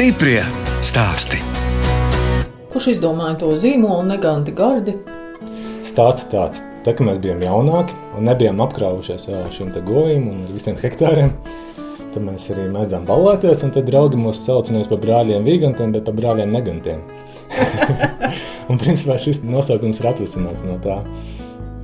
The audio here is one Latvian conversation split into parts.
Stiprie stāsti. Kurš izdomāja to zīmolu neganti gardi? Stāsts ir tāds, tā, ka mēs bijām jaunāki un nebijām apkrāvušies vēl ar šiem govīm un visiem hektāriem. Tad mēs arī mēdzām ballēties, un tad draugi mūs sauca nevis par brāļiem vigantiem, bet par brāļiem negantiem. un principā šis nosaukums ir atvesināts no tā.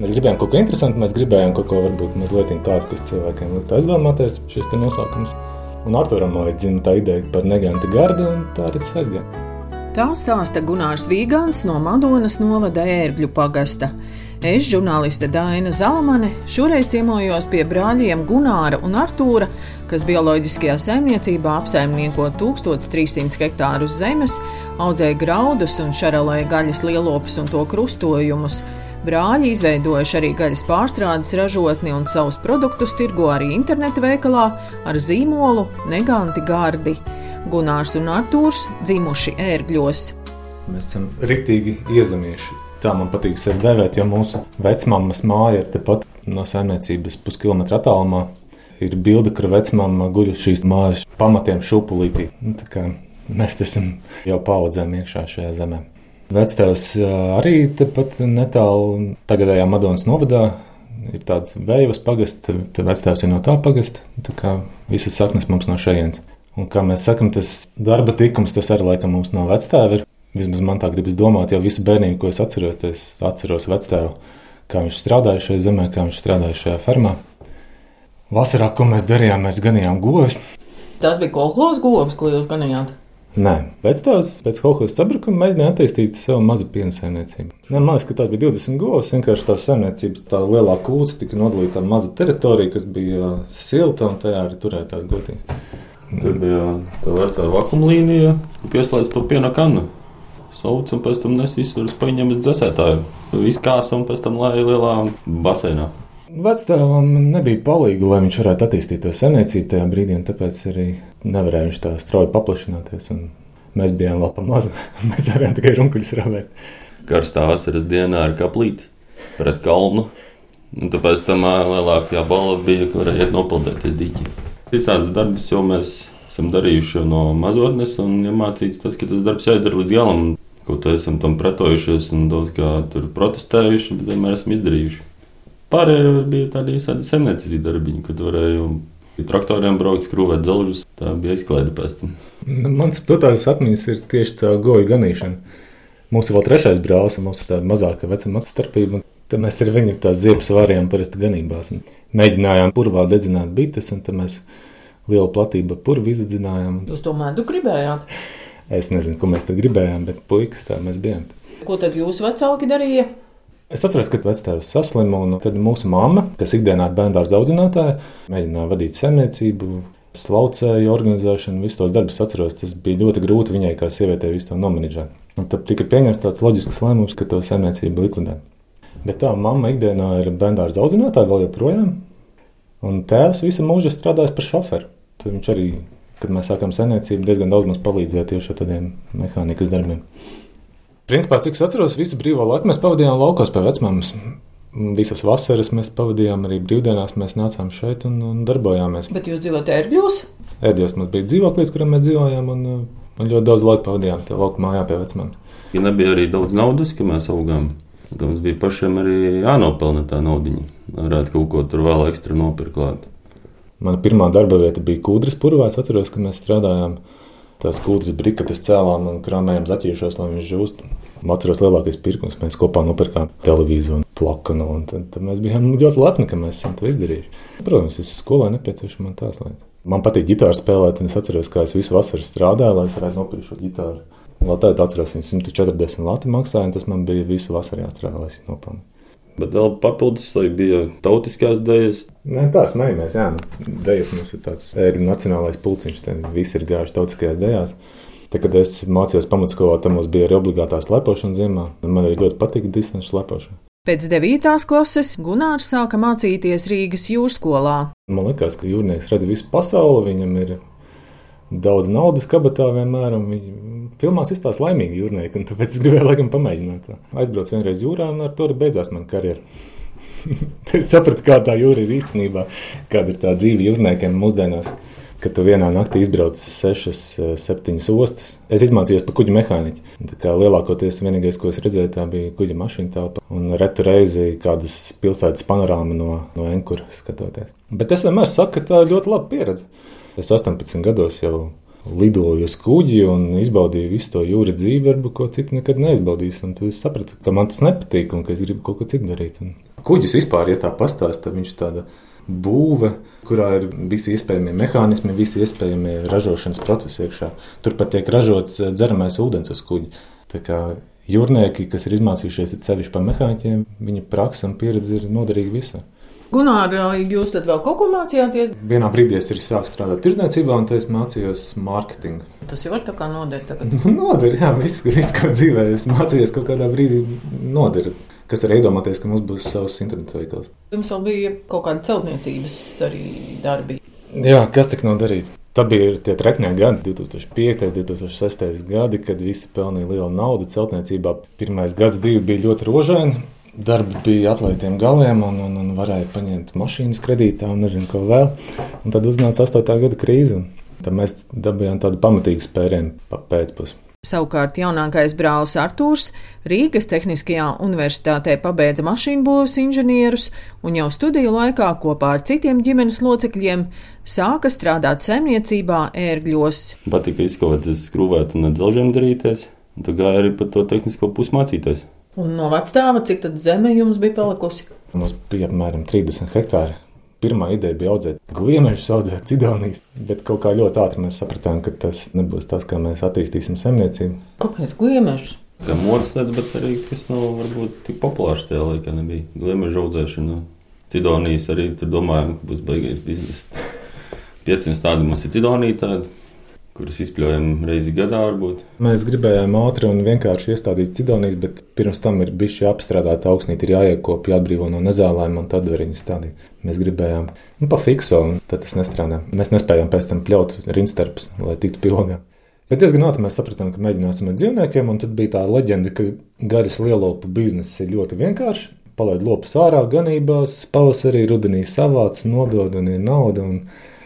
Mēs gribējām kaut ko interesantu, mēs gribējām kaut ko varbūt mazliet tādu, kas cilvēkiem liktu aizdomāties šis nosaukums. Un Arturam Mājas dzimta tā ideja par negantu gardu, un tā arī tas aizgāja. Tā stāsta Gunārs Vīgants no Madonas novada ērgļu pagasta. Es, žurnāliste Dāna Zalamane, šoreiz ciemojos pie brāļiem Gunāra un Artūra, kas bioloģiskajā saimniecībā apsaimnieko 1300 hektārus zemes, audzēja graudus un šaralēja gaļas lielopus un to krustojumus. Brāļi izveidojuši arī gaļas pārstrādes ražotni un savus produktus tirgo arī interneta veikalā ar zīmolu Neganti Gardi. Gunārs un Artūrs dzimuši ērgļos. Mēs esam rītīgi iezemieši. Tā man patīk sevi devēt, jo mūsu vecmāmas māja ir tepat no saimniecības puskilometra attālumā. Ir bilde, kur vecmāma guļ uz šīs mājas pamatiem šūpulītī. Nu, mēs esam jau paudzēm iekšā šajā zemē. Vectēvs arī tepat netālu tagadējā Madonas novadā. Ir tāds vējvas pagasts, tad vectēvs ir no tā pagasta. Tā kā visas saknes mums no šejienes. Un kā mēs sakam, tas darba tikums, tas arī laikam mums no vectēva ir. Vismaz man tā gribas domāt, jo visu bērnību, ko es atceros, es atceros vectēvu, kā viņš strādāja šajā zemē, kā viņš strādāja šajā fermā. Vasarā, ko mēs darījām, mēs ganījām govis. Tas bija kolekcijas govs, ko jūs ganījāt. Nē, pēc tās, pēc Holhūzes sabrukuma mēģināja attīstīt savu mazu piena saimniecību. Man liekas, ka tā bija 20 govs. Vienkārši tā saimniecības tā lielā kūca tika nodalīta maza teritorija, kas bija silta un tajā arī turēja tās gotiņas. Tur bija tā vecā vakuma līnija, kur pieslēdz to piena kanu. Sauc un pēc tam nes visu uz paņem uz dzēsētāju. Viskās un pēc tam lai lielā basēnā. Vectēvam nebija palīga, lai viņš varētu attīstīt to senēcību tajā brīdī, un tāpēc arī nevarēja viņš tā strauji paplašināties. Mēs bijām vēl pa mazu, mēs varējām tikai runkuļus ravēt. Karstā vasaras dienā ar kaplīti pret kalnu. Un tāpēc tam lielākā balva bija, kur iet nopildīties dīķi. Visādas darbus jau mēs esam darījuši no mazotnes, un iemācīts tas, ka tas darbs jāizdara līdz galam. Ko tā esam tam pretojušies un daudz kā tur protestējuši, bet vienmēr esam izdarījuši. Pārējie bija tādi visādi zemnieciski darbiņi, kad varēja traktoriem braukt, skrūvēt dzelžus. Tā bija izklaide pēc tam. Nu, mans totālais atmiņas ir tieši tā goju ganīšana. Mums ir vēl trešais brālis, mums ir tāda mazāka vecuma starpība. Tad mēs ar viņu tās ziepes vārījām parasti ganībās. Mēģinājām purvā dedzināt bites, un tad mēs lielu platību purvu izdedzinājām. Jūs to medu gribējāt? Es nezinu, ko mēs tad gribējām, bet puikas tā mēs bijām. Ko tad jūsu vecāki darīja? Es atceros, ka vectēvs saslima, un tad mūsu mamma, kas ikdienā ir bērnu audzinātāja, mēģināja vadīt saimniecību, slaucēju organizēšanu, visus tos darbus atceros. Tas bija ļoti grūti viņai, kā sievietei, visu to nomenedžēt. Un tad tika pieņemts tāds loģisks lēmums, ka to saimniecību likvidē. Bet tā mamma ikdienā ir bērnu audzinātāja vēl joprojām, un tēvs visu mūžu strādājis par šoferu. Tad viņš arī, kad mēs sākām saimniecību, diezgan daudz mums palīdzēja tieši ar tādiem mehānikas darbiem. Principā, cik es atceros, visu brīvo laiku mēs pavadījām laukos pie vecmāmas. Visas vasaras mēs pavadījām arī brīvdienās. Mēs nācām šeit un, un darbojāmies. Bet jūs dzīvojat ērgļos? Ērgļos mums bija dzīvoklis, kurā mēs dzīvojām. Un, un ļoti daudz laika pavadījām tajā lauku mājā pie vecmāmas. Ja nebija arī daudz naudas, ka mēs augām. Tad mums bija pašiem arī jānopelna tā naudiņa. Varētu kaut ko tur vēl ekstra nopirkt. Mana pirmā darba vieta bija Kūdras purvā. Es atceros, ka mēs strādājām tās kūdras brikatas cēlām un krāmējām zaķīšos, lai viņš žūst. Atceros lielākais pirkums, mēs kopā nopirkām televizoru un plakanu, un tad, tad mēs bijām ļoti lepni, ka mēs esam to izdarījuši. Protams, es skolā nepieciešama tās lietas. Man patīk ģitāra spēlēt, un es atceros, kā es visu vasaru strādāju, lai es varētu nopirkt šo ģitāru. Tādā atceros, 140 lati maksāja, un tas man bija visu vasaru jāstrādā, lai es viņu nopelnītu. Bet vēl papildus, lai bija tautiskās dēļas. Nē, tā smējamies. Jā, nu, dēļas mums ir tāds ēgļu nacionālais pulciņš, tad visi ir gājuši tautiskajās dēļās. Tad, kad es mācījos pamatskolā, tam mums bija arī obligātā slepošana ziemā. Man arī ļoti patika distanču slepošana. Pēc 9. klases Gunārs sāka mācīties Rīgas jūrskolā. Man liekas, ka jūrnieks redz visu pasauli, viņam ir daudz naudas kabatā vienmēr, filmās izstāsta laimīgi jūrnieki, un tāpēc es gribēju laikam pamēģināt. Aizbraucu vienreiz jūrā, un ar to arī beidzās mana karjera. es sapratu, kā tā jūra ir īstenībā, kāda ir tā dzīve jūrniekiem mūsdienās. ka tu vienā naktī izbrauc 6, 7 ostas. Es izmācījos par kuģa mehāniķu. Lielākoties vienīgais, ko es redzēju, tā bija kuģa mašīna telpa un retu reizi kādas pilsētas panorāma no, no Enkura skatoties. Bet es vienmēr saku, ka tā ir ļoti laba pieredze. Es 18 gados jau lidoju uz kuģi un izbaudīju visu to jūras dzīvi, varbūt ko citu nekad neizbaudīju. Tad es sapratu, ka man tas nepatīk un ka es gribu kaut ko citu darīt. Un kuģis vispār, ja tā pastāsta, viņš ir tāds būve, kurā ir visi iespējamie mehānismi, visi iespējamie ražošanas procesi iekšā. Turpat tiek ražots eh, dzeramais ūdens uz kuģa. Jūrnieki, kas ir izmācījušies sevišķi par mehāniķiem, viņu praksa un pieredze ir noderīga visam. Gunār, jūs tad vēl kaut ko mācījāties? Vienā brīdī es arī sāku strādāt tirdzniecībā, un es mācījos mārketingu. Tas jau var tā kā noderēt. noder, jā, viss, viss kā dzīvē. Es mācījos kaut kādā brīdī noderēt kas ir iedomāties, ka mums būs savs internetu veikals. Jums vēl bija kaut kāda celtniecības arī darbi. Jā, kas tik nav darīts? Tā bija tie treknie gadi, 2005, 2006 gadi, kad visi pelnīja lielu naudu celtniecībā. Pirmais gads, divi bija ļoti rožaini. Darbi bija atlaidiem galiem, un, un, un varēja paņemt mašīnas kredītā, un nezinu, ko vēl. Un tad uznāca 8. gada krīze. Tad mēs dabūjām tādu pamatīgu spērienu pa pēcpusdienu. Savukārt jaunākais brālis Artūrs Rīgas Tehniskajā universitātē pabeidza mašīnbūves inženierus un jau studiju laikā kopā ar citiem ģimenes locekļiem sāka strādāt saimniecībā ērgļos. Patika izkoties skrūvēt un dzelžiem darīties, un tad gāja arī par to tehnisko pusi mācīties. Un no vecstāva, cik tad zeme jums bija palikusi? Mums bija apmēram 30 hektāri Pirmā ideja bija audzēt gliemežus, audzēt cidonijas, bet kaut kā ļoti ātri mēs sapratām, ka tas nebūs tas, kā mēs attīstīsim saimniecību. Kāpēc gliemežus? Kā modes lietas, bet arī kas nav varbūt tik populārs tajā laikā nebija. Gliemežu audzēšana, cidonijas arī tur domājām, ka būs baigais biznesa. 500 tādi mums ir cidonija tādi kuras izpļaujam reizi gadā. Varbūt. Mēs gribējām ātri un vienkārši iestādīt cidonijas, bet pirms tam ir bijis jāapstrādāt augsnīt, ir jāiekopja, jāatbrīvo no nezālēm un tad var viņas stādīt. Mēs gribējām nu, pa fikso, un tad tas nestrādā. Mēs nespējām pēc tam pļaut rinstarpus, lai tiktu pilnā. Bet diezgan ātri mēs sapratām, ka mēģināsim ar dzīvniekiem, un tad bija tā leģenda, ka garas lielopu biznesa ir ļoti vienkārši. Palaid lopus ārā, ganībās, pavasarī, rudenī savāc, nodod un ir nauda. Un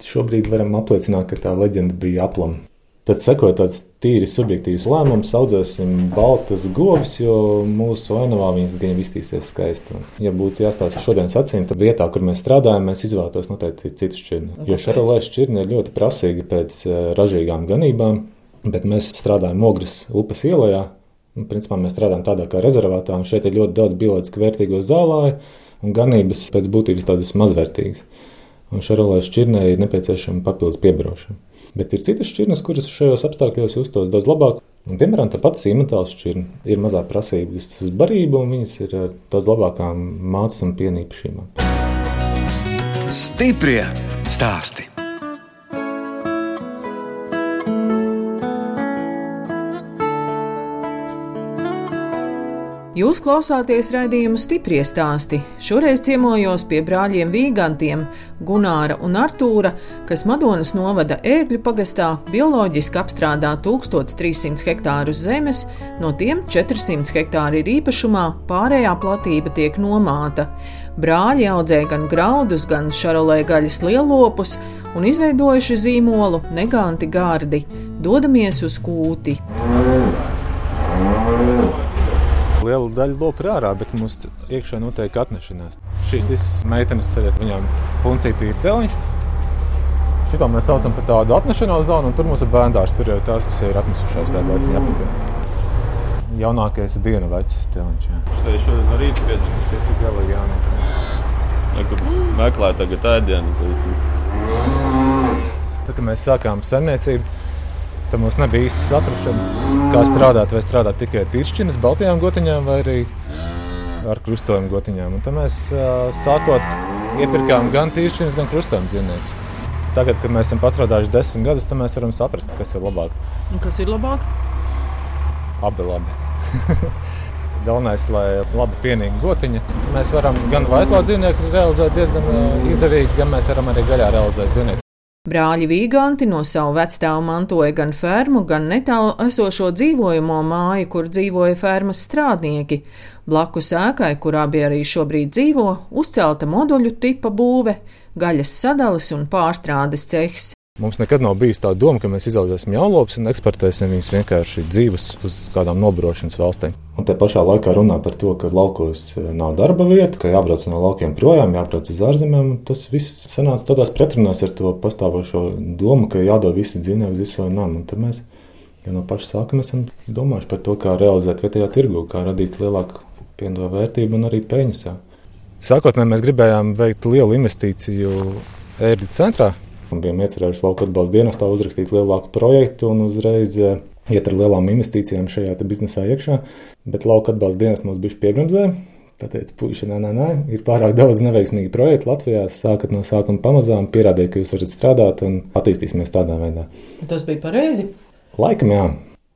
Šobrīd varam apliecināt, ka tā leģenda bija aplama. Tad sekoja tāds tīri subjektīvs lēmums, audzēsim baltas govis, jo mūsu ainavā viņas gan iztīsies skaisti. Ja būtu jāstāsta šodienas acīm, tad vietā, kur mēs strādājam, mēs izvēlētos noteikti citu šķirni. Jo šarolē šķirne ir ļoti prasīga pēc eh, ražīgām ganībām, bet mēs strādājam Ogres upes ielā. Principā mēs strādājam tādā kā rezervātā, un šeit ir ļoti daudz bioloģiski vērtīgo zālāju, un ganības pēc būtības tādas mazvērtīgas un šarolai šķirnē ir nepieciešama papildus piebarošana. Bet ir citas šķirnes, kuras šajos apstākļos justos daudz labāk. Un, piemēram, tā pati sīmetāls šķirne ir mazāk prasības uz barību, un viņas ir ar daudz labākām mācības un pienīpšīmām. Stiprie stāsti! Jūs klausāties raidījuma stipri stāstī. Šoreiz ciemojos pie brāļiem Vīgantiem, Gunāra un Artūra, kas Madonas novada ērgļu pagastā bioloģiski apstrādā 1300 hektārus zemes, no tiem 400 hektāri ir īpašumā, pārējā platība tiek nomāta. Brāļi audzē gan graudus, gan šarolē gaļas lielopus un izveidojuši zīmolu Neganti Gārdi. Dodamies uz kūti! Liela daļa lopu ir ārā, bet mums iekšā notiek atnešanās. Šīs visas meitenes ceļā, viņām puncīti ir teliņš. Šito mēs saucam par tādu atnešanās zonu, un tur mums ir bērndārs. Tur jau tās, kas ir atnesušās kādu veciņu apakaļ. Jaunākais ir dienu vecs teliņš. Šeit šodien no rīta piedzīvot. Šis ir galīgi jaunāks. Ja, meklē tagad ēdienu. Tā kā mēs sākām saimniecību, Tad mums nebija īsti saprašanas, kā strādāt. Vai strādāt tikai ar tiršķinas, baltajām gotiņām, vai arī ar krustojumu gotiņām. Un tad mēs sākot iepirkām gan tiršķinas, gan krustojumu dzīvniekus. Tagad, kad mēs esam pastrādājuši desmit gadus, tad mēs varam saprast, kas ir labāk. Un kas ir labāk? Abi labi. Galvenais, lai labi pienīga gotiņa. Mēs varam gan vaislā dzīvnieku realizēt diezgan izdevīgi, gan mēs varam arī gaļā realizēt dzīvnieku. Brāļi Vīganti no savu vecstāvu mantoja gan fermu, gan netālu esošo dzīvojamo māju, kur dzīvoja fermas strādnieki. Blakus ēkai, kurā bija arī šobrīd dzīvo, uzcelta moduļu tipa būve, gaļas sadalas un pārstrādes cehs. Mums nekad nav bijis tā doma, ka mēs izaudzēsim jaunlopus un eksportēsim viņus vienkārši dzīves uz kādām nobrošanas valstīm. Un te pašā laikā runā par to, ka laukos eh, nav darba vieta, ka jābrauc no laukiem projām, jābrauc uz ārzemēm. Tas viss sanāca tādās pretrunās ar to pastāvošo domu, ka jādod visi dzīvnieki uz visu namu. Un tad mēs jau no paša sākuma esam domājuši par to, kā realizēt vietējā tirgu, kā radīt lielāku pievienoto vērtību un arī peļņas. Sākotnēji mēs gribējām veikt lielu investīciju ērģu centrā, un bijām iecerējuši lauka atbalsta dienestā uzrakstīt lielāku projektu un uzreiz eh, iet ar lielām investīcijām šajā biznesā iekšā. Bet lauka atbalsta dienas mums bija piebremzē. Tā teica, puiši, nē, nē, nē, ir pārāk daudz neveiksmīgu projektu Latvijā. Sākat no sākuma pamazām, pierādiet, ka jūs varat strādāt un attīstīsimies tādā veidā. Tas bija pareizi. Laikam, jā.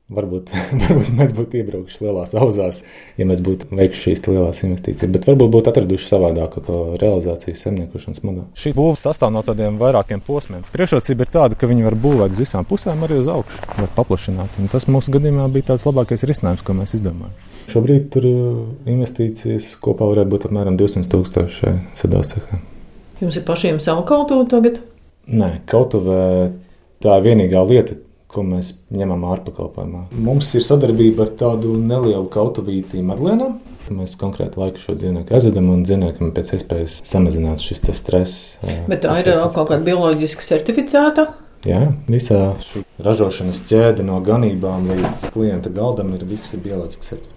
Varbūt, varbūt mēs būtu iebraukuši lielās auzās, ja mēs būtu veikuši šīs lielās investīcijas, bet varbūt būtu atraduši savādāku to realizācijas zemniekošanas modeli. Šī būvniecība sastāv no tādiem vairākiem posmiem. Priekšrocība ir tāda, ka viņi var būvēt uz visām pusēm, arī uz augšu, var paplašināt. Un tas mūsu gadījumā bija tāds labākais risinājums, ko mēs izdomājām. Šobrīd tur uh, investīcijas kopā varētu būt apmēram 200 tūkstoši sadās cehā. Jums ir pašiem savu kautuvi tagad? Nē, kautuvē tā ir vienīgā lieta, ko mēs ņemam ārpakalpojumā. Mums ir sadarbība ar tādu nelielu kautuvīti Madlēnā. Mēs konkrēti laiku šo dzīvnieku aizvedam un dzīvniekam pēc iespējas samazināt šis stress. Bet tā ir kaut kāda bioloģiski certificēta. Jā, visā šī ražošanas ķēde no ganībām līdz klienta galdam ir visi bioloģiski certificēti.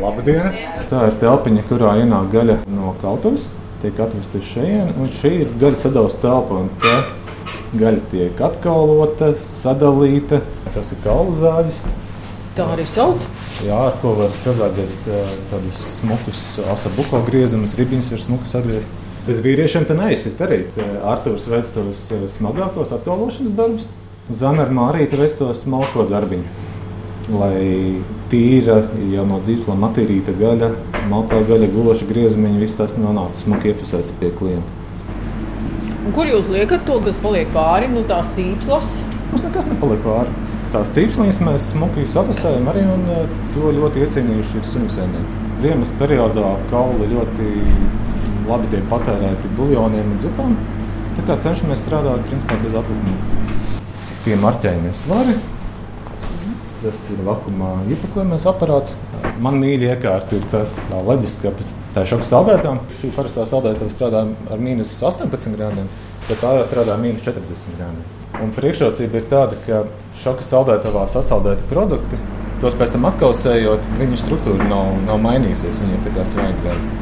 Labdien! Tā ir telpiņa, kurā ienāk gaļa no kautuves tiek atvesta uz šejienu, un šī ir gaļa sadalījuma telpa. Gaļa tiek atkaulota, sadalīta. Tas ir kaulu zāģis. Tā arī sauc. Jā, ar ko var sazādīt tādus smukus asabuko griezumus, ribiņus var smuki sagriezt. Bez vīriešiem te neizsit arī. Artūrs veids tos smagākos atkaulošanas darbus. Zana ar Mārītu veids tos smalko darbiņu lai tīra, jau no dzīveslām attīrīta gaļa, maltā gaļa, gulaša griezumiņa, viss tas nonāca smuki iefasēts pie klienta. Un kur jūs liekat to, kas paliek pāri no nu, tās cīpslas? Mums nekas nepaliek pāri. Tās cīpsliņas mēs smuki safasējam arī, un eh, to ļoti iecienījuši ir suņu sēnieki. Ziemas periodā kauli ļoti labi tiek patērēti buljoniem un zupām. Tā kā cenšamies strādāt principā bez atlikumiem. Pie marķējumiem svari Tas ir vakumā iepakojamais aparāts. Man mīļā iekārta ir tas leduskapis. Tā ir šoka saldētājā. Šī parastā saldētājā strādā ar mīnus 18 grādiem, bet tā jau strādā ar mīnus 40 grādiem. Un priekšrocība ir tāda, ka šoka saldētavā sasaldēti produkti, tos pēc tam atkausējot, viņu struktūra nav, nav mainījusies. Viņiem tā kā svaigi gadi.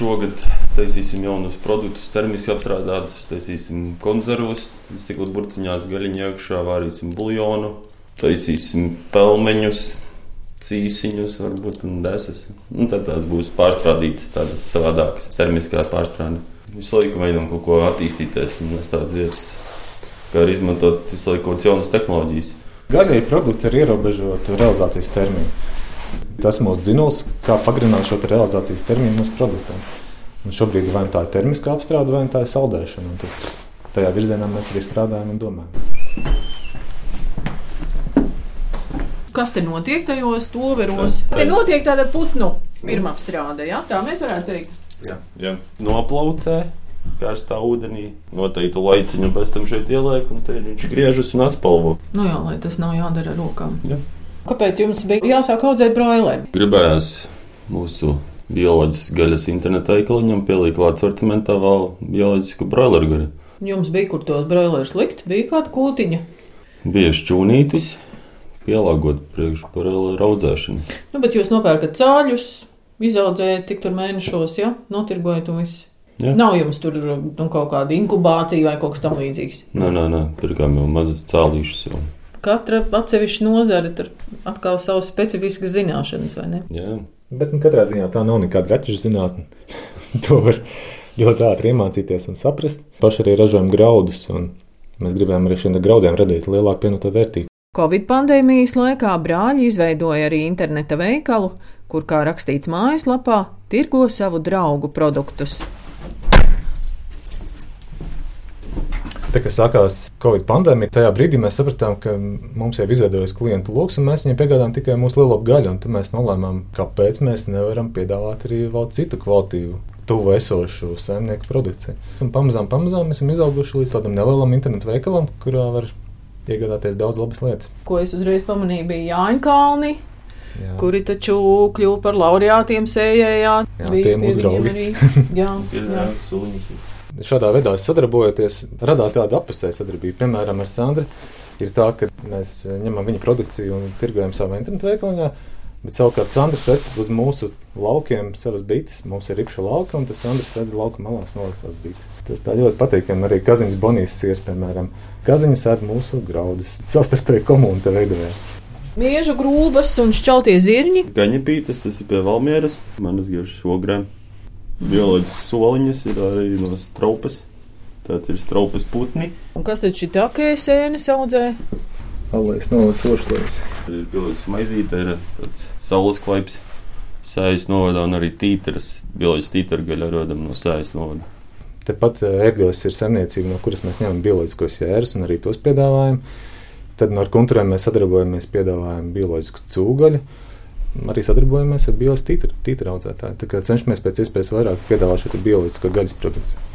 šogad taisīsim jaunus produktus, termiski apstrādātus, taisīsim konzervus, stikla burciņās gaļiņā iekšā, vārīsim buļļonu, taisīsim pelmeņus, cīsiņus, varbūt un desas. Un tad tās būs pārstrādītas, tādas savādākas, termiskā pārstrāde. Visu laiku mēģinām kaut ko attīstīties un nest tādas vietas, kā arī izmantot visu laiku kaut kādas jaunas tehnoloģijas. Gaļai produkts ir ierobežotu realizācijas termiņu. Tas ir mūsu dzinējums, kā pagarināt šo realizācijas termiņu mūsu produktiem. Un šobrīd vai nu tā ir termiskā apstrāde, vai nu tā ir saldēšana. Tajā virzienā mēs arī strādājam un domājam. Kas te notiek tajos toveros? Te notiek tāda putnu pirmapstrāde, ja? tā mēs varētu teikt. Jā, jā. noplaucē karstā ūdenī, noteikti laiciņu pēc tam šeit ieliek, un viņš griežas un atspalvo. Nu jā, lai tas nav jādara ar rokām. Jā. Kāpēc jums bija jāsāk audzēt broileri? Gribējās mūsu bioloģiskas gaļas interneta veikaliņam pielikt klāt sortimentā vēl bioloģisku broileru gaļu. Jums bija kur tos broilerus likt? Bija kāda kūtiņa? Bija šķūnītis, pielāgot priekš broileru audzēšanas. Nu, bet jūs nopērkat cāļus, izaudzējat cik tur mēnešos, ja? Notirgojat un viss. Jā. Nav jums tur nu, kaut kāda inkubācija vai kaut kas tamlīdzīgs. Nē, nē, nē. pirkām jau mazas cālīšas. Jau katra atsevišķa nozare tur atkal savas specifiskas zināšanas, vai ne? Jā. Bet nu, katrā ziņā tā nav nekāda retuša zinātne. to var ļoti ātri iemācīties un saprast. Paši arī ražojam graudus, un mēs gribējām arī šiem graudiem radīt lielāku pievienoto vērtību. Covid pandēmijas laikā brāļi izveidoja arī interneta veikalu, kur, kā rakstīts mājaslapā, tirgo savu draugu produktus. Tā kā sākās Covid pandēmija, tajā brīdī mēs sapratām, ka mums jau izveidojas klientu lokus, un mēs viņiem piegādājam tikai mūsu lielo gaļu. Tad mēs nolēmām, kāpēc mēs nevaram piedāvāt arī vēl citu kvalitīvu, tuvu esošu saimnieku produkciju. Un pamazām, pamazām mēs esam izauguši līdz tādam nelielam internetu veikalam, kurā var iegādāties daudz labas lietas. Ko es uzreiz pamanīju, bija Jāņkalni. Jā. Kuri taču kļuva par laureātiem sējējā. Jā, tie mūsu draugi. Arī. Jā, jā. jā. Šādā veidā sadarbojoties, radās tāda apusēja sadarbība. Piemēram, ar Sandru ir tā, ka mēs ņemam viņa produkciju un tirgojam savā internetu veikalā. Bet savukārt Sandrs sēž uz mūsu laukiem, savas bites. Mums ir ripša lauka, un tas Sandrs sēž lauka malās, noliek savas bites. Tas tā ļoti patīkami. Arī Kaziņas Bonijas siers, piemēram, Kaziņas sēž mūsu graudus. Savstarpēji komunu te veidojam. Miežu grūbas un šķeltie zirņi. Gaņa pītas, tas ir pie Valmieras, manas gaužas ogrēm. Bioloģiskas soliņas ir arī no straupas. Tātad ir straupas putni. Un kas tad šī tā kēsēne audzē? Alais novada sošlēs. Ir bioloģiski maizīte, ir tāds saules klaips. Sējas novada un arī tītras. Bioloģiski tītra gaļa rodam no sējas novada. Tepat ērgļos ir saimniecība, no kuras mēs ņemam bioloģiskos jērus un arī tos piedāvājam. Tad no ar kunturēm mēs sadarbojamies, piedāvājam bioloģisku cūgaļu arī sadarbojamies ar bioloģisku tītra audzētāju. Tā cenšamies pēc iespējas vairāk piedāvāt šo bioloģisko gaļas produkciju.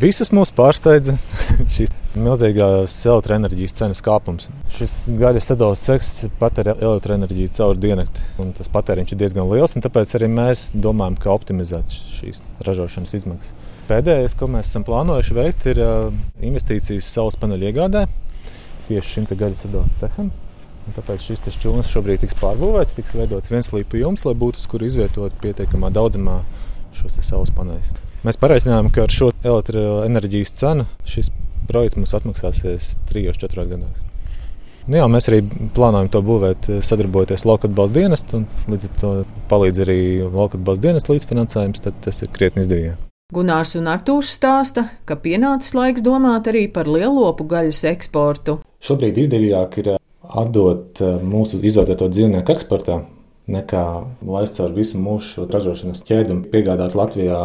Visus mūs pārsteidza šīs milzīgās elektroenerģijas cenas kāpums. Šis gaļas sadalījums ceks patērē elektroenerģiju caur diennakti, un tas patēriņš ir diezgan liels. Tāpēc arī mēs domājam, kā optimizēt šīs ražošanas izmaksas. Pēdējais, ko mēs esam plānojuši veikt, ir investīcijas saules paneļu iegādē tieši šim gaļas sadalījuma ceham. Un tāpēc šis čūnis šobrīd tiks pārbūvēts, tiks veidots viens līpu jumts, lai būtu uz kur izvietot pietiekamā daudzumā šos saules paneļus. Mēs pareiķinājām, ka ar šo elektroenerģijas cenu šis projekts mums atmaksāsies 3-4 gados. Nu jā, mēs arī plānojam to būvēt, sadarbojoties lauka atbalsta dienestu, un līdz ar to palīdz arī lauka atbalsta dienesta līdzfinansējums, tad tas ir krietni izdevīgāk. Gunārs un Artūrs stāsta, ka pienācis laiks domāt arī par lielopu gaļas eksportu. Šobrīd izdevīgāk ir atdot eh, mūsu izvērtēto dzīvnieku eksportā, nekā laist caur visu mūsu ražošanas ķēdi un piegādāt Latvijā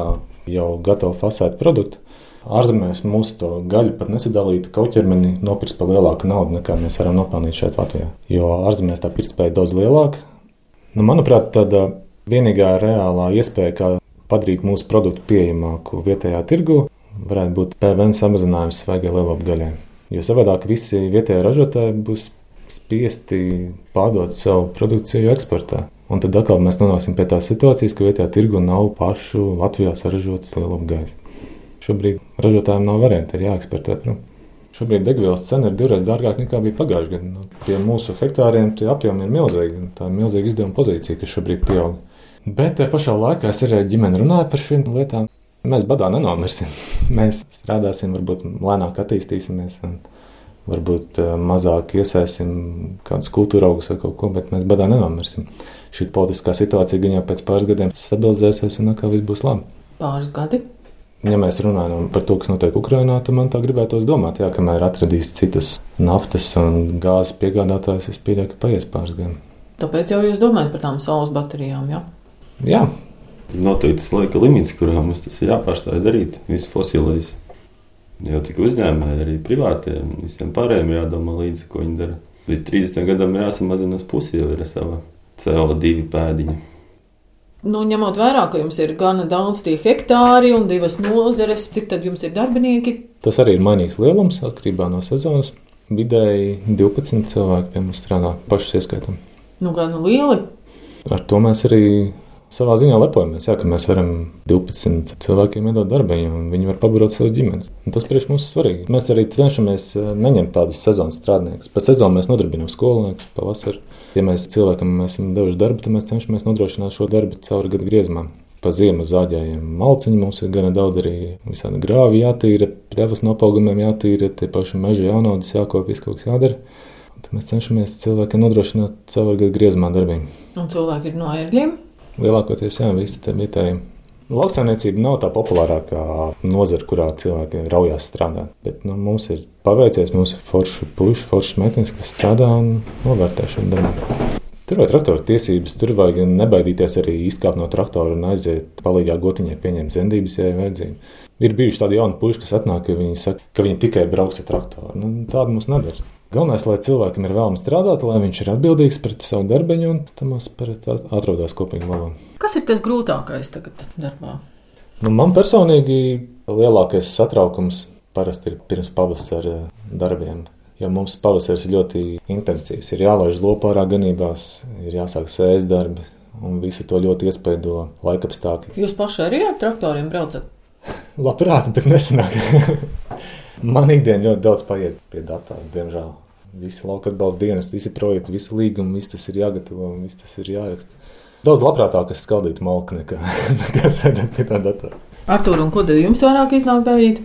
jau gatavu fasētu produktu. Ārzemēs mūsu to gaļu pat nesadalītu kauķermeni, nopirkt par lielāku naudu, nekā mēs varam nopelnīt šeit Latvijā. Jo ārzemēs tā pirktspēja ir daudz lielāka. Nu, manuprāt, tāda vienīgā reālā iespēja, kā padarīt mūsu produktu pieejamāku vietējā tirgu, varētu būt PVN samazinājums svaigai lielopu gaļai. Jo savādāk visi vietējie ražotāji būs spiesti pārdot savu produkciju eksportā. Un tad atkal mēs nonāksim pie tās situācijas, ka vietējā tirgu nav pašu Latvijā saražotas lielumu gaisa. Šobrīd ražotājiem nav variantu, ir jāeksportē prom. Šobrīd degvielas cena ir divreiz dārgāka nekā bija pagājušajā gadā. Nu, pie mūsu hektāriem tie apjomi ir milzīgi. Tā ir milzīga izdevuma pozīcija, kas šobrīd pieaug. Bet tajā pašā laikā es arī ģimeni runāju par šīm lietām. Mēs badā nenomirsim. Mēs strādāsim, varbūt lēnāk attīstīsimies. Un varbūt eh, mazāk iesaistīsim kādus kultūra augus vai kaut ko, bet mēs badā nenomirsim. Šī politiskā situācija gan jau pēc pāris gadiem stabilizēsies un atkal viss būs labi. Pāris gadi? Ja mēs runājam par to, kas notiek Ukrajinā, tad man tā gribētos domāt, jā, kamēr atradīs citus naftas un gāzes piegādātājus, es pieļauju, ka paies pāris gadi. Tāpēc jau jūs domājat par tām saules baterijām, jā? Jā. Noteikts laika limits, kurā mums tas ir jāpārstāj darīt, viss fosilais. Jau tik uzņēmēji, arī privātiem, visiem pārējiem jādomā līdzi, ko viņi dara. Līdz 30 gadam jāsamazina uz pusi jau ir sava CO2 pēdiņa. Nu, ņemot vērā, ka jums ir gana daudz tie hektāri un divas nozeres, cik tad jums ir darbinieki? Tas arī ir mainīgs lielums atkarībā no sezonas. Vidēji 12 cilvēki pie mums strādā, pašus ieskaitam. Nu, gan lieli. Ar to mēs arī savā ziņā lepojamies, jā, ka mēs varam 12 cilvēkiem iedot darbu, un viņi var pabarot savu ģimeni. Un tas priekš mums ir svarīgi. Mēs arī cenšamies eh, neņemt tādus sezonas strādniekus. Pa sezonu mēs nodarbinām skolniekus, pavasarī. Ja mēs cilvēkam esam devuši darbu, tad mēs cenšamies nodrošināt šo darbu cauri gadu griezumam. Pa ziemu zāģējiem malciņu mums ir gana daudz arī visādi grāvi jātīra, pļavas no apaugumiem jātīra, tie paši meži jānaudas, jākop, viss kaut kas jādara. Tad mēs cenšamies cilvēkiem nodrošināt cauri gadu griezumā darbību. Un cilvēki ir no ērgļiem? Lielākoties, jā, visi tie vietējie. Lauksaimniecība nav tā populārākā nozara, kurā cilvēki raujās strādāt. Bet nu, mums ir paveicies, mums ir forši puiši, forši meitenes, kas strādā un novērtē šo darbu. Tur vajag traktora tiesības, tur vajag nebaidīties arī izkāpt no traktora un aiziet palīgā gotiņai pieņemt dzemdības, ja ir vajadzīga. Ir bijuši tādi jauni puiši, kas atnāk, ka viņi saka, ka viņi tikai brauks ar traktoru. Nu, tādu mums nedara. Galvenais, lai cilvēkam ir vēlme strādāt, lai viņš ir atbildīgs pret savu darbiņu un tam atrodas kopīgi valodā. Kas ir tas grūtākais tagad darbā? Nu, man personīgi lielākais satraukums parasti ir pirms pavasara darbiem. Jo mums pavasaris ir ļoti intensīvs. Ir jālaiž lopā ganībās, ir jāsāk sēst darbi, un visu to ļoti iespaido laikapstākļi. Jūs paši arī ar traktoriem braucat? Labprāt, bet nesanāk. Man ikdienā ļoti daudz paiet pie datora, diemžēl. Visi lauka atbalsta dienas, visi projekti, visi līgumi, viss tas ir jāgatavo un viss tas ir jāraksta. Daudz labprātāk es skaldītu malku nekā, nekā sēdēt pie tā datora. Artur, un ko tad jums vairāk iznāk darīt?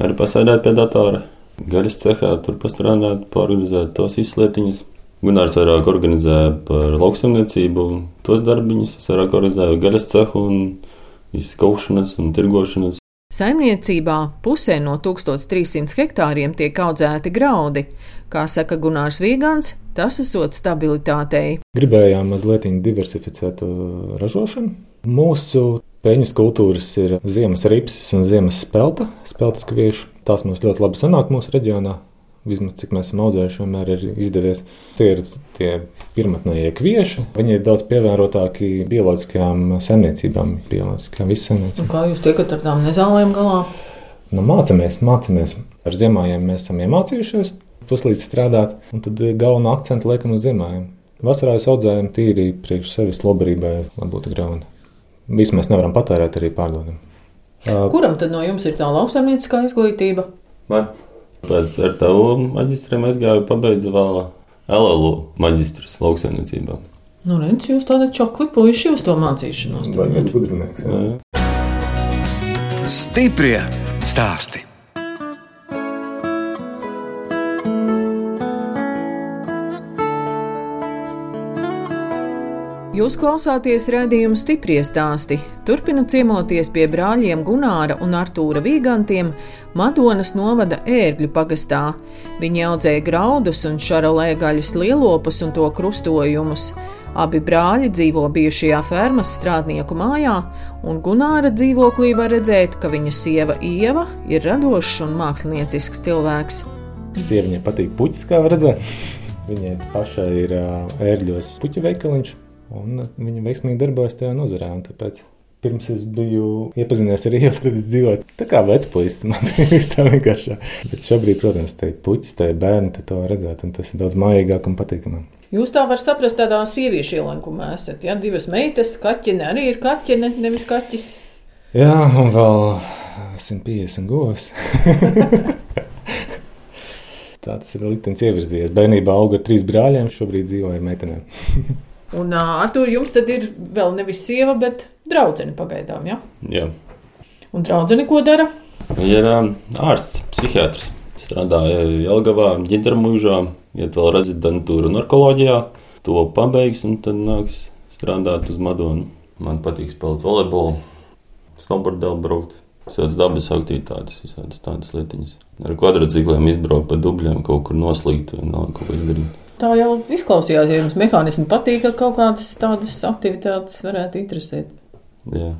Arī pasēdēt pie datora. Gaļas cehā tur pastrādāt, pārorganizēt tos izslietiņus. Gunārs vairāk organizē par lauksaimniecību, tos darbiņus. Es vairāk organizēju gaļas cehu un izskaušanas un tirgošanas. Saimniecībā pusē no 1300 hektāriem tiek audzēti graudi. Kā saka Gunārs Vīgants, tas esot stabilitātei. Gribējām mazliet diversificēt ražošanu. Mūsu peļņas kultūras ir ziemas ripsis un ziemas spelta, speltas kvieši. Tās mums ļoti labi sanāk mūsu reģionā vismaz cik mēs esam audzējuši, vienmēr ir izdevies. Tie ir tie pirmotnējie kvieši. Viņi ir daudz pievērotāki bioloģiskajām saimniecībām, bioloģiskajām vissaimniecībām. Kā jūs tiekat ar tām nezālēm galā? Nu, mācāmies, mācāmies. Ar ziemājiem mēs esam iemācījušies puslīdz strādāt, un tad galvenā akcenta liekam uz ziemājiem. Vasarā es audzēju tīri priekš sevis labdarībai, lai būtu grauni. Visu mēs nevaram patērēt arī pārdodam. Kuram tad no jums ir tā lauksaimnieciskā izglītība? Man. Pēc ar tavu maģistriem aizgāju, pabeidzu vēl LLU maģistrus lauksaimniecībā. Nu, redz, jūs tādi čokli puiši uz to mācīšanos. Baigais gudrinieks. Stiprie stāsti. Jūs klausāties redzējumu stipri stāstī. Turpinot ciemoties pie brāļiem Gunāra un Artūra Vīgantiem Madonas novada ērgļu pagastā. Viņi audzēja graudus un šarolē gaļas lielopus un to krustojumus. Abi brāļi dzīvo bijušajā fermas strādnieku mājā, un Gunāra dzīvoklī var redzēt, ka viņa sieva Ieva ir radošs un māksliniecisks cilvēks. Sieviņai patīk puķis, kā redzēt. Viņai pašai ir ērgļos puķu veikaliņš. Un viņa veiksmīgi darbojas tajā nozarē. Tāpēc pirms es biju iepazinies ar ielas, tad es dzīvoju tā kā vecpuisis. Man bija tā vienkārši. Bet šobrīd, protams, te ir puķis, te ir bērni, te to redzēt, un tas ir daudz mājīgāk un patīkamāk. Jūs tā varat saprast, tādā sieviešu ielenkumā esat. Ja? Divas meitas, kaķene arī ir kaķene, nevis kaķis. Jā, un vēl 150 govs. Tāds ir liktenis ievirzījies. Bērnībā auga ar trīs brāļiem, šobrīd dzīvo ar meitenēm. Un uh, ar to jums tad ir vēl nevis sieva, bet draudzene pagaidām. Ja? Jā. Un draudzene ko dara? Viņa ir um, ārsts, psihiatrs. Strādāja Jelgavā, ģintermūžā, iet vēl rezidentūru narkoloģijā. To pabeigs un tad nāks strādāt uz Madonu. Man patīk spēlēt volejbolu, snowboardēlu braukt. Visādas dabas aktivitātes, visādas tādas lietiņas. Ar kvadrcikliem izbraukt pa dubļiem, kaut kur noslīgt vai kaut ko izdarīt. Tā jau izklausījās, ja jums mehānismi patīk, ka kaut kādas tādas aktivitātes varētu interesēt. Jā,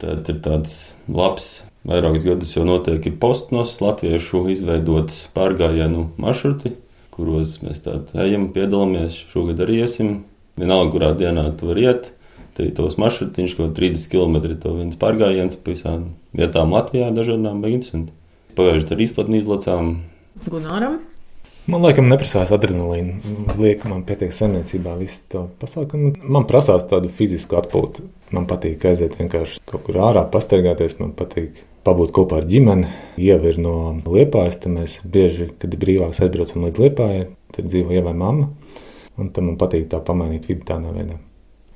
tad ir tāds labs. Vairākus gadus jau notiek postnos latviešu izveidots pārgājienu maršruti, kuros mēs tādā ejam, piedalāmies. Šogad arī iesim. Vienalga, kurā dienā tu vari iet. Te ir tos maršrutiņš, ko 30 km to viens pārgājiens pa visām vietām Latvijā, dažādām beigām. Pagājušajā gadā izplatni izlacām. Gunāram? Man liekas, neprasās adrenalīnu. Liek, man pietiek saimniecībā visu to pasākumu. Man prasās tādu fizisku atpūtu. Man patīk aiziet vienkārši kaut kur ārā, pastaigāties. Man patīk pabūt kopā ar ģimeni. Ieva ir no Liepājas, tad mēs bieži, kad ir brīvāks, aizbraucam līdz Liepājai. Tur dzīvo Ieva mamma. Un tam man patīk tā pamainīt vidi tādā veidā.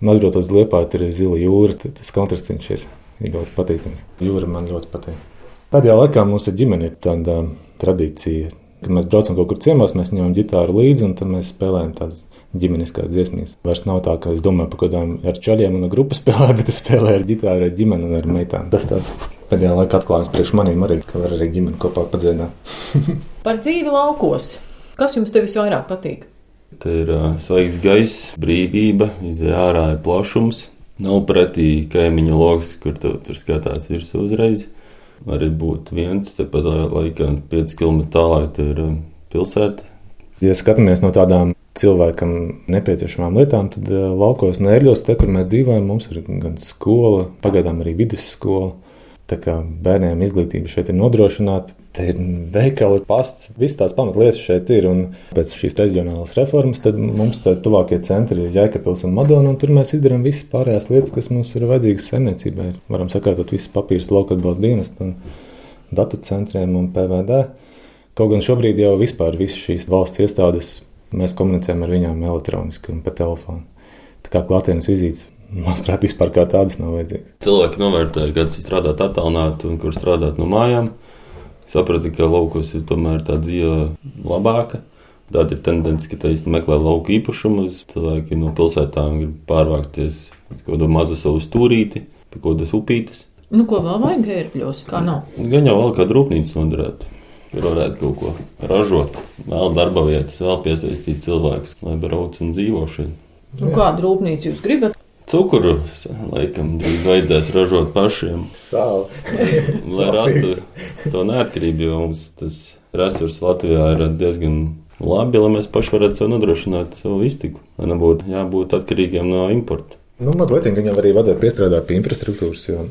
Un atbraucot uz Liepāju, tur ir zila jūra. Tas kontrasts ir, ir ļoti patīkams. Jūra man ļoti patīk. Pēdējā laikā mums ar ģimeni ir tāda tradīcija Kad mēs braucam kaut kur ciemos, mēs ņemam ģitāru līdzi un tad mēs spēlējam tādas ģimeniskās dziesmas. Vairs nav tā, ka es domāju par kaut kādām ar čaļiem un grupu spēlēm, bet es spēlēju ar ģitāru, ar ģimeni un ar meitām. Tas tāds pēdējā laikā atklājums priekš maniem arī, ka var arī ģimeni kopā padziedāt. par dzīvi laukos. Kas jums te visvairāk patīk? Te ir uh, svaigs gaiss, brīvība, izjāra ārā ir plašums. Nav pretī kaimiņu lokus, kur tu tur skatās virsū uzreiz. Arī būt viens, tepat laikā 5 km tālāk ir um, pilsēta. Ja skatāmies no tādām cilvēkam nepieciešamām lietām, tad uh, laukos nērļos, te, kur mēs dzīvojam, mums ir gan skola, pagaidām arī vidusskola. Tā kā bērniem izglītība šeit ir nodrošināta, te ir veikali, pasts, visas tās pamatlietas šeit ir. Un pēc šīs reģionālās reformas mums tā tuvākie centri ir Jēkabils un Madona, un tur mēs izdarām visas pārējās lietas, kas mums ir vajadzīgas saimniecībai. Varam sakārtot visas papīras lauka atbalsta dienestu un datu centriem un PVD. Kaut gan šobrīd jau vispār visas šīs valsts iestādes mēs komunicējam ar viņām elektroniski un pa telefonu. Tā kā klātienes vizītes manuprāt, vispār kā tādas nav vajadzīgas. Cilvēki novērtē, kad strādāt attālināti un kur strādāt no mājām. Sapratu, ka laukos ir tomēr tā dzīve labāka. Tāda ir tendence, ka īstenībā meklē lauku īpašumus. Cilvēki no pilsētām grib pārvākties uz kaut kādu mazu savu stūrīti, pie kaut kādas upītes. Nu, ko vēl vajag ērgļos? Kā nav? Gan jau vēl kāda rūpnīca noderētu. Tur varētu kaut ko ražot, vēl darba vietas, vēl piesaistīt cilvēkus, lai brauc un dzīvo šeit. Nu, kādu rūpnīcu jūs gribat? Cukuru laikam drīz vajadzēs ražot pašiem. Sāli. Lai rastu to neatkarību, jo mums tas resurss Latvijā ir diezgan labi, lai mēs paši varētu sev nodrošināt savu iztiku, lai nebūtu jābūt atkarīgiem no importa. Nu, mazliet viņam arī vajadzētu piestrādāt pie infrastruktūras, jo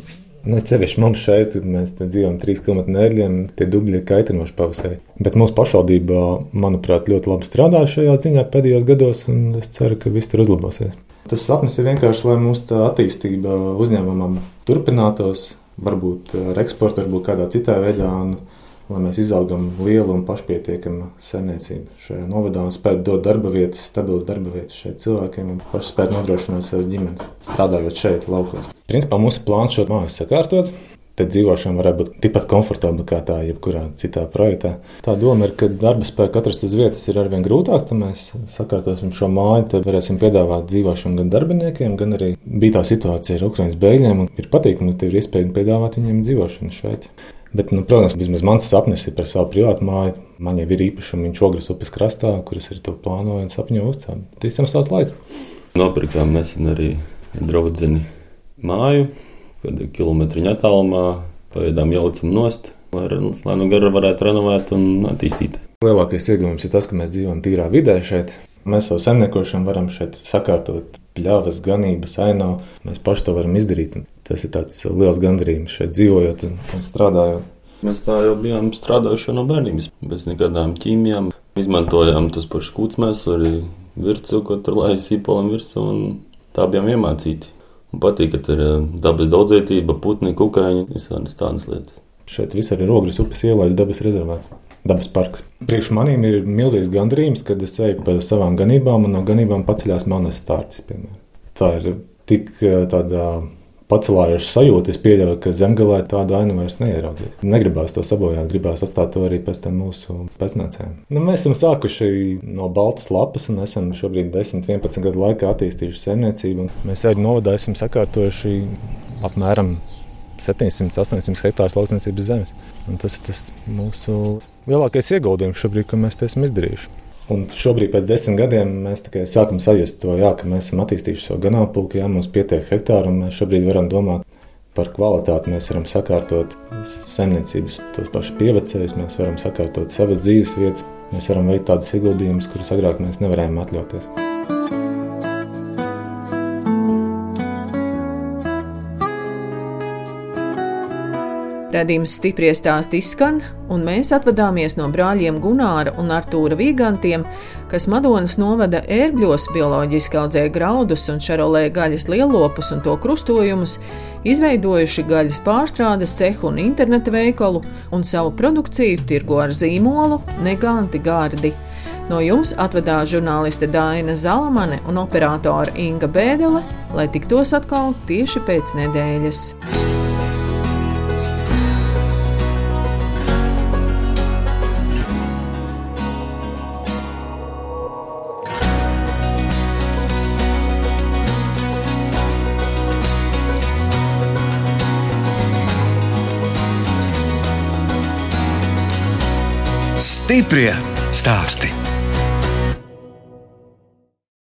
Nu, es sevišķi mums šeit, mēs dzīvojam trīs km nērģiem, tie dubļi ir kaitinoši pavasarī. Bet mūsu pašvaldība, manuprāt, ļoti labi strādā šajā ziņā pēdējos gados, un es ceru, ka viss tur uzlabosies. Tas sapnis ir vienkārši, lai mūsu attīstība uzņēmumam turpinātos, varbūt ar eksportu, varbūt kādā citā veidā. Un, lai mēs izaugam lielu un pašpietiekamu saimniecību šajā novadā un spētu dot darba vietas, stabilas darba vietas šeit cilvēkiem un paši spētu nodrošināt savu ģimeni, strādājot šeit, laukos. Principā mūsu plāns šo māju sakārtot. Tad dzīvošana varētu būt tikpat komfortabla kā tā, jebkurā citā projektā. Tā doma ir, ka darba spēku atrast uz vietas ir arvien grūtāk. Tad mēs sakārtosim šo māju, tad varēsim piedāvāt dzīvošanu gan darbiniekiem, gan arī bija tā situācija ar Ukraiņas bēgļiem. Ir patīkami, ka ir iespēja piedāvāt viņiem dzīvošanu šeit. Bet, nu, protams, vismaz mans sapnis ir par savu privātu māju. Man jau ir īpašumi viņš ogres upes krastā, kuras ir to plānoju un sapņoju uzcelt. Tas ir savs laiks. Nopirkām nesen arī draudzeni māju, kad kilometriņa attālumā pagaidām jaucam nost, lai, nu gara varētu renovēt un attīstīt. Lielākais ieguvums ir tas, ka mēs dzīvojam tīrā vidē šeit. Mēs savu saimniekošanu varam šeit sakārtot pļavas, ganības, ainavu. Mēs paši to varam izdarīt. Tas ir tāds liels gandarījums šeit dzīvojot un, un strādājot. Mēs tā jau bijām strādājuši no bērnības, bez nekādām ķīmijām. Izmantojām tos pašus kūtsmēs, arī virsmu, ko tur lai sīpolam virsmu, un tā bijām iemācīti. Man patīk, ka ir dabas daudzvietība, putni, kukaiņi, visādas tādas lietas. Šeit visur ir ogres upes ielais dabas rezervāts dabas parks. Priekš maniem ir milzīgs gandarījums, kad es eju pa savām ganībām un no ganībām paceļās manas stārķis. Tā ir tik tāda pacelājoša sajūta. Es pieļauju, ka zemgālē tādu ainu vairs neieraudzīs. Negribās to sabojāt, gribās atstāt to arī pēc tam mūsu pēcnācējiem. Nu, mēs esam sākuši no baltas lapas un esam šobrīd 10, 11 gadu laikā attīstījuši saimniecību. Mēs arī novadā esam sakārtojuši apmēram 700, 800 hektārus lauksniecības zemes. Un tas ir tas mūsu lielākais ieguldījums šobrīd, ko mēs esam izdarījuši. Un šobrīd, pēc desmit gadiem, mēs sākam sajust to, jā, ka mēs esam attīstījuši savu ganāmpulku, jā, mums pietiek hektāru, un mēs šobrīd varam domāt par kvalitāti. Mēs varam sakārtot saimniecības, tos pašus pievecējus, mēs varam sakārtot savas dzīves vietas, mēs varam veikt tādus ieguldījumus, kurus agrāk mēs nevarējām atļauties. Radījums stipri stāst izskan, un mēs atvadāmies no brāļiem Gunāra un Artūra Vīgantiem, kas Madonas novada ērgļos bioloģiski audzēja graudus un šarolē gaļas lielopus un to krustojumus, izveidojuši gaļas pārstrādes cehu un interneta veikalu un savu produkciju tirgo ar zīmolu Neganti Gārdi. No jums atvedās žurnāliste Dāna Zalamane un operātore Inga Bēdele, lai tiktos atkal tieši pēc nedēļas. Stiprie stāsti.